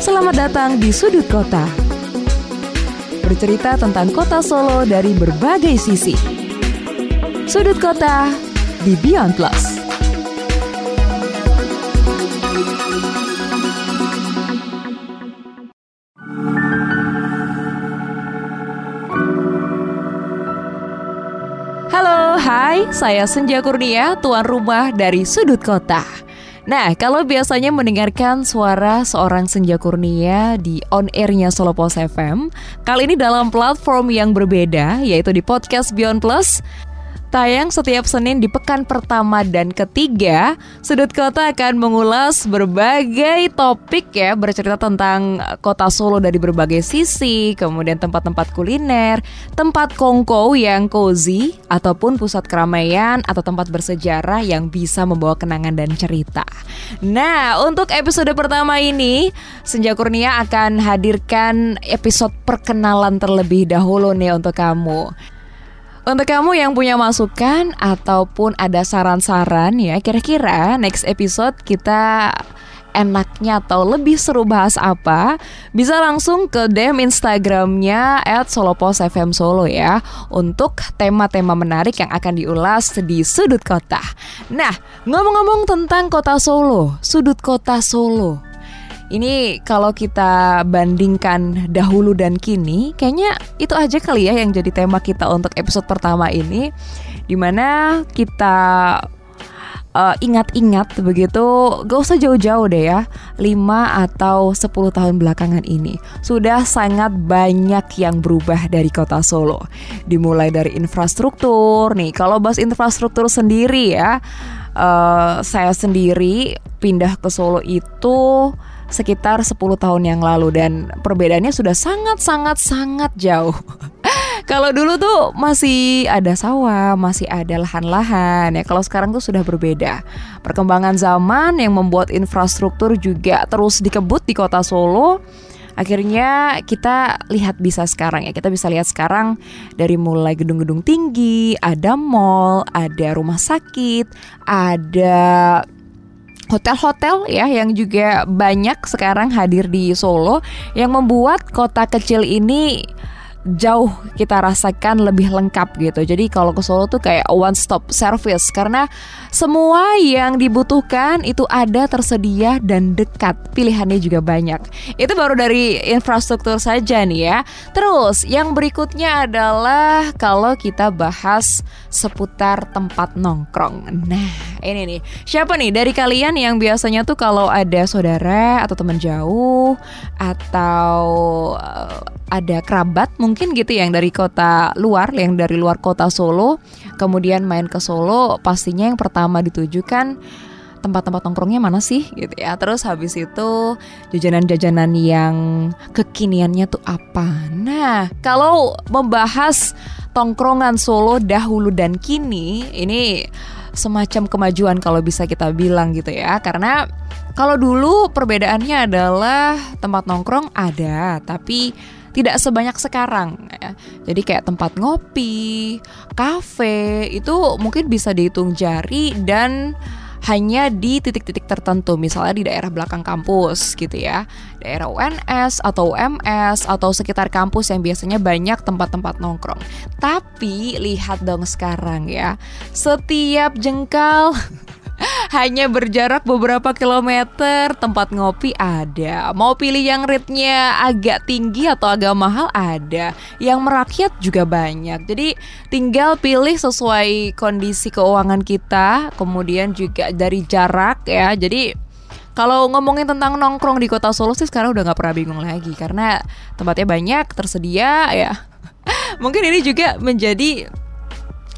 Selamat datang di Sudut Kota. Bercerita tentang kota Solo dari berbagai sisi. Sudut Kota di Beyond Plus. Hai, saya Senja Kurnia, tuan rumah dari Sudut Kota. Nah, kalau biasanya mendengarkan suara seorang Senja Kurnia di on airnya Solo Pos FM, kali ini dalam platform yang berbeda, yaitu di podcast Beyond Plus. Tayang setiap Senin di pekan pertama dan ketiga, Sudut Kota akan mengulas berbagai topik ya, bercerita tentang kota Solo dari berbagai sisi, kemudian tempat-tempat kuliner, tempat kongko yang cozy, ataupun pusat keramaian atau tempat bersejarah yang bisa membawa kenangan dan cerita. Nah, untuk episode pertama ini, Senja Kurnia akan hadirkan episode perkenalan terlebih dahulu nih untuk kamu. Untuk kamu yang punya masukan ataupun ada saran-saran ya, kira-kira next episode kita enaknya atau lebih seru bahas apa, bisa langsung ke DM Instagramnya at Solopos FM Solo ya untuk tema-tema menarik yang akan diulas di sudut kota. Nah, ngomong-ngomong tentang kota Solo, sudut kota Solo. Ini kalau kita bandingkan dahulu dan kini, kayaknya itu aja kali ya yang jadi tema kita untuk episode pertama ini, di mana kita uh, ingat-ingat begitu gak usah jauh-jauh deh ya 5 atau 10 tahun belakangan ini. Sudah sangat banyak yang berubah dari kota Solo. Dimulai dari infrastruktur. Nih kalau bahas infrastruktur sendiri ya uh, saya sendiri pindah ke Solo itu sekitar 10 tahun yang lalu dan perbedaannya sudah sangat-sangat sangat jauh. Kalau dulu tuh masih ada sawah, masih ada lahan-lahan ya. Kalau sekarang tuh sudah berbeda. Perkembangan zaman yang membuat infrastruktur juga terus dikebut di kota Solo. Akhirnya kita lihat bisa sekarang ya Kita bisa lihat sekarang dari mulai gedung-gedung tinggi Ada mall, ada rumah sakit Ada hotel-hotel ya yang juga banyak sekarang hadir di Solo yang membuat kota kecil ini jauh kita rasakan lebih lengkap gitu. Jadi kalau ke Solo tuh kayak one stop service karena semua yang dibutuhkan itu ada tersedia dan dekat. Pilihannya juga banyak. Itu baru dari infrastruktur saja nih ya. Terus yang berikutnya adalah kalau kita bahas seputar tempat nongkrong. Nah, ini nih. Siapa nih dari kalian yang biasanya tuh kalau ada saudara atau teman jauh atau uh, ada kerabat mungkin gitu yang dari kota luar, yang dari luar kota Solo, kemudian main ke Solo, pastinya yang pertama ditujukan tempat-tempat nongkrongnya mana sih gitu ya. Terus habis itu jajanan-jajanan yang kekiniannya tuh apa. Nah, kalau membahas tongkrongan Solo dahulu dan kini, ini semacam kemajuan kalau bisa kita bilang gitu ya. Karena kalau dulu perbedaannya adalah tempat nongkrong ada, tapi tidak sebanyak sekarang ya. Jadi kayak tempat ngopi, kafe itu mungkin bisa dihitung jari dan hanya di titik-titik tertentu misalnya di daerah belakang kampus gitu ya. Daerah UNS atau UMS atau sekitar kampus yang biasanya banyak tempat-tempat nongkrong. Tapi lihat dong sekarang ya. Setiap jengkal hanya berjarak beberapa kilometer. Tempat ngopi ada. Mau pilih yang rate-nya agak tinggi atau agak mahal ada. Yang merakyat juga banyak. Jadi tinggal pilih sesuai kondisi keuangan kita. Kemudian juga dari jarak ya. Jadi kalau ngomongin tentang nongkrong di kota Solo sih sekarang udah nggak pernah bingung lagi. Karena tempatnya banyak tersedia ya. Mungkin ini juga menjadi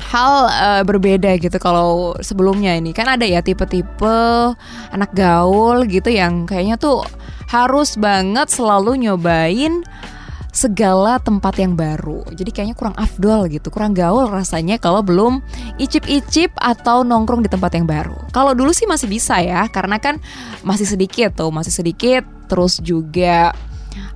hal uh, berbeda gitu kalau sebelumnya ini kan ada ya tipe-tipe anak gaul gitu yang kayaknya tuh harus banget selalu nyobain segala tempat yang baru. Jadi kayaknya kurang afdol gitu, kurang gaul rasanya kalau belum icip-icip atau nongkrong di tempat yang baru. Kalau dulu sih masih bisa ya, karena kan masih sedikit tuh, masih sedikit. Terus juga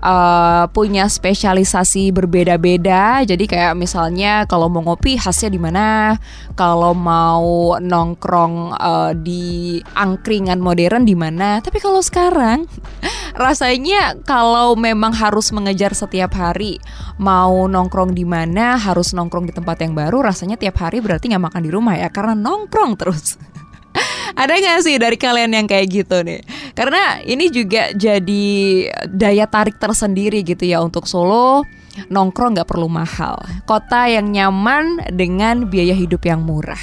uh, punya spesialisasi berbeda-beda. Jadi kayak misalnya kalau mau ngopi khasnya di mana, kalau mau nongkrong uh, di angkringan modern di mana. Tapi kalau sekarang rasanya kalau memang harus mengejar setiap hari mau nongkrong di mana, harus nongkrong di tempat yang baru, rasanya tiap hari berarti nggak makan di rumah ya karena nongkrong terus. Ada gak sih dari kalian yang kayak gitu nih? Karena ini juga jadi daya tarik tersendiri gitu ya untuk Solo nongkrong nggak perlu mahal. Kota yang nyaman dengan biaya hidup yang murah.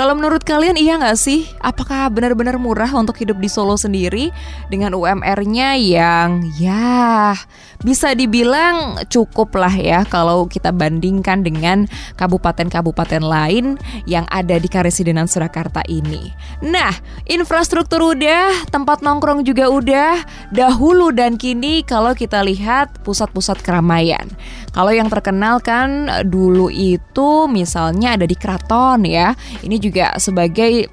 Kalau menurut kalian iya nggak sih? Apakah benar-benar murah untuk hidup di Solo sendiri dengan UMR-nya yang ya bisa dibilang cukup lah ya kalau kita bandingkan dengan kabupaten-kabupaten lain yang ada di Karesidenan Surakarta ini. Nah, infrastruktur udah, tempat nongkrong juga udah, dahulu dan kini kalau kita lihat pusat-pusat keramaian. Kalau yang terkenal kan dulu itu misalnya ada di Kraton ya. Ini juga sebagai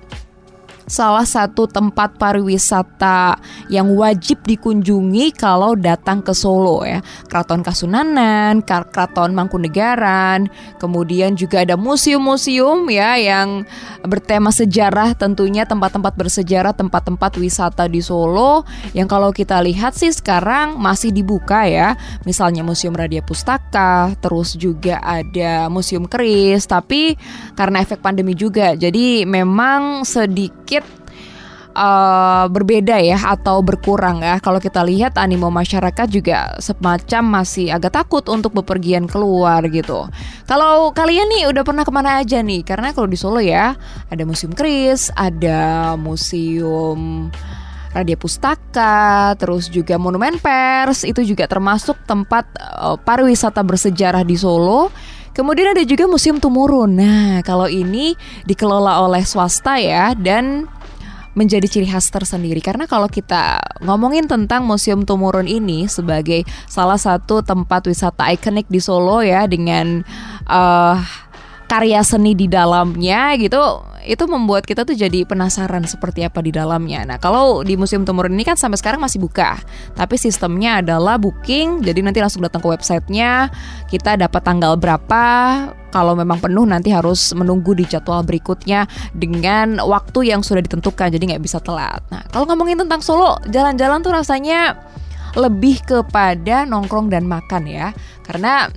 salah satu tempat pariwisata yang wajib dikunjungi kalau datang ke Solo ya. Keraton Kasunanan, Keraton Mangkunegaran, kemudian juga ada museum-museum ya yang bertema sejarah tentunya tempat-tempat bersejarah, tempat-tempat wisata di Solo yang kalau kita lihat sih sekarang masih dibuka ya. Misalnya Museum Radia Pustaka, terus juga ada Museum Keris, tapi karena efek pandemi juga jadi memang sedikit uh, berbeda ya atau berkurang ya. Kalau kita lihat animo masyarakat juga semacam masih agak takut untuk bepergian keluar gitu. Kalau kalian nih udah pernah ke mana aja nih? Karena kalau di Solo ya ada museum Kris, ada museum Radia Pustaka, terus juga Monumen Pers itu juga termasuk tempat uh, pariwisata bersejarah di Solo. Kemudian ada juga Museum Tumurun. Nah, kalau ini dikelola oleh swasta ya dan menjadi ciri khas tersendiri karena kalau kita ngomongin tentang Museum Tumurun ini sebagai salah satu tempat wisata ikonik di Solo ya dengan uh, karya seni di dalamnya gitu itu membuat kita tuh jadi penasaran seperti apa di dalamnya. Nah, kalau di Museum Tumurun ini kan sampai sekarang masih buka, tapi sistemnya adalah booking, jadi nanti langsung datang ke websitenya, kita dapat tanggal berapa, kalau memang penuh nanti harus menunggu di jadwal berikutnya dengan waktu yang sudah ditentukan, jadi nggak bisa telat. Nah, kalau ngomongin tentang Solo, jalan-jalan tuh rasanya lebih kepada nongkrong dan makan ya, karena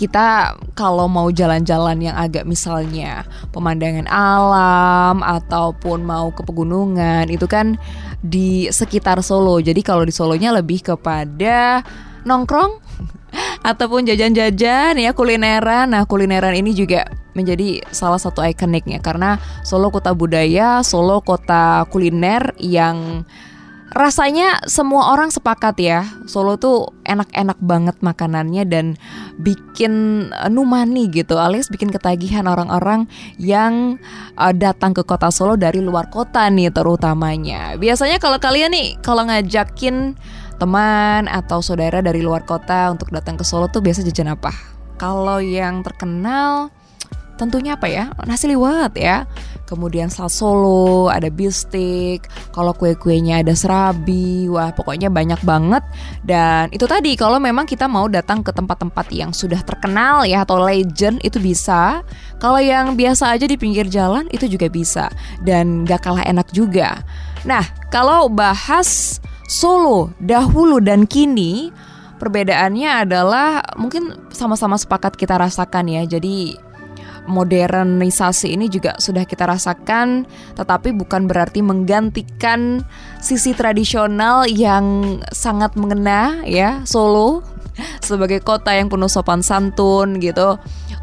kita kalau mau jalan-jalan yang agak misalnya pemandangan alam ataupun mau ke pegunungan itu kan di sekitar Solo. Jadi kalau di Solonya lebih kepada nongkrong ataupun jajan-jajan ya kulineran. Nah, kulineran ini juga menjadi salah satu ikoniknya karena Solo kota budaya, Solo kota kuliner yang rasanya semua orang sepakat ya Solo tuh enak-enak banget makanannya dan bikin uh, numani gitu alias bikin ketagihan orang-orang yang uh, datang ke kota Solo dari luar kota nih terutamanya. Biasanya kalau kalian nih kalau ngajakin teman atau saudara dari luar kota untuk datang ke Solo tuh biasa jajan apa? Kalau yang terkenal tentunya apa ya nasi liwet ya. Kemudian sal solo ada bistik kalau kue-kuenya ada serabi wah pokoknya banyak banget. Dan itu tadi kalau memang kita mau datang ke tempat-tempat yang sudah terkenal ya atau legend itu bisa. Kalau yang biasa aja di pinggir jalan itu juga bisa. Dan gak kalah enak juga. Nah kalau bahas Solo dahulu dan kini perbedaannya adalah mungkin sama-sama sepakat kita rasakan ya. Jadi modernisasi ini juga sudah kita rasakan, tetapi bukan berarti menggantikan sisi tradisional yang sangat mengena ya Solo sebagai kota yang penuh sopan santun gitu.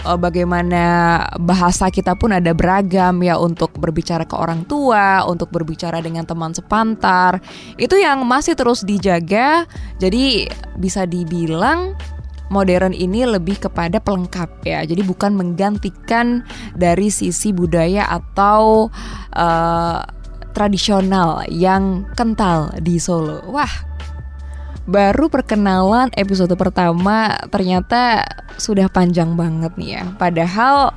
Eh, bagaimana bahasa kita pun ada beragam ya untuk berbicara ke orang tua, untuk berbicara dengan teman sepantar. Itu yang masih terus dijaga. Jadi bisa dibilang modern ini lebih kepada pelengkap ya. Jadi bukan menggantikan dari sisi budaya atau uh, tradisional yang kental di Solo. Wah, baru perkenalan episode pertama ternyata sudah panjang banget nih ya. Padahal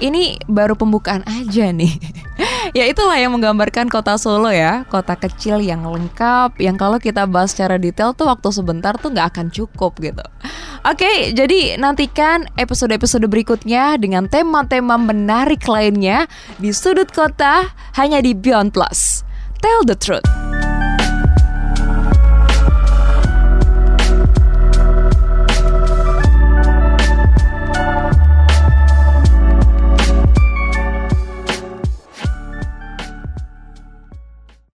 ini baru pembukaan aja nih. ya itulah yang menggambarkan kota Solo ya, kota kecil yang lengkap, yang kalau kita bahas secara detail tuh waktu sebentar tuh nggak akan cukup gitu. Oke, jadi nantikan episode-episode berikutnya dengan tema-tema menarik lainnya di sudut kota hanya di Beyond Plus. Tell the truth.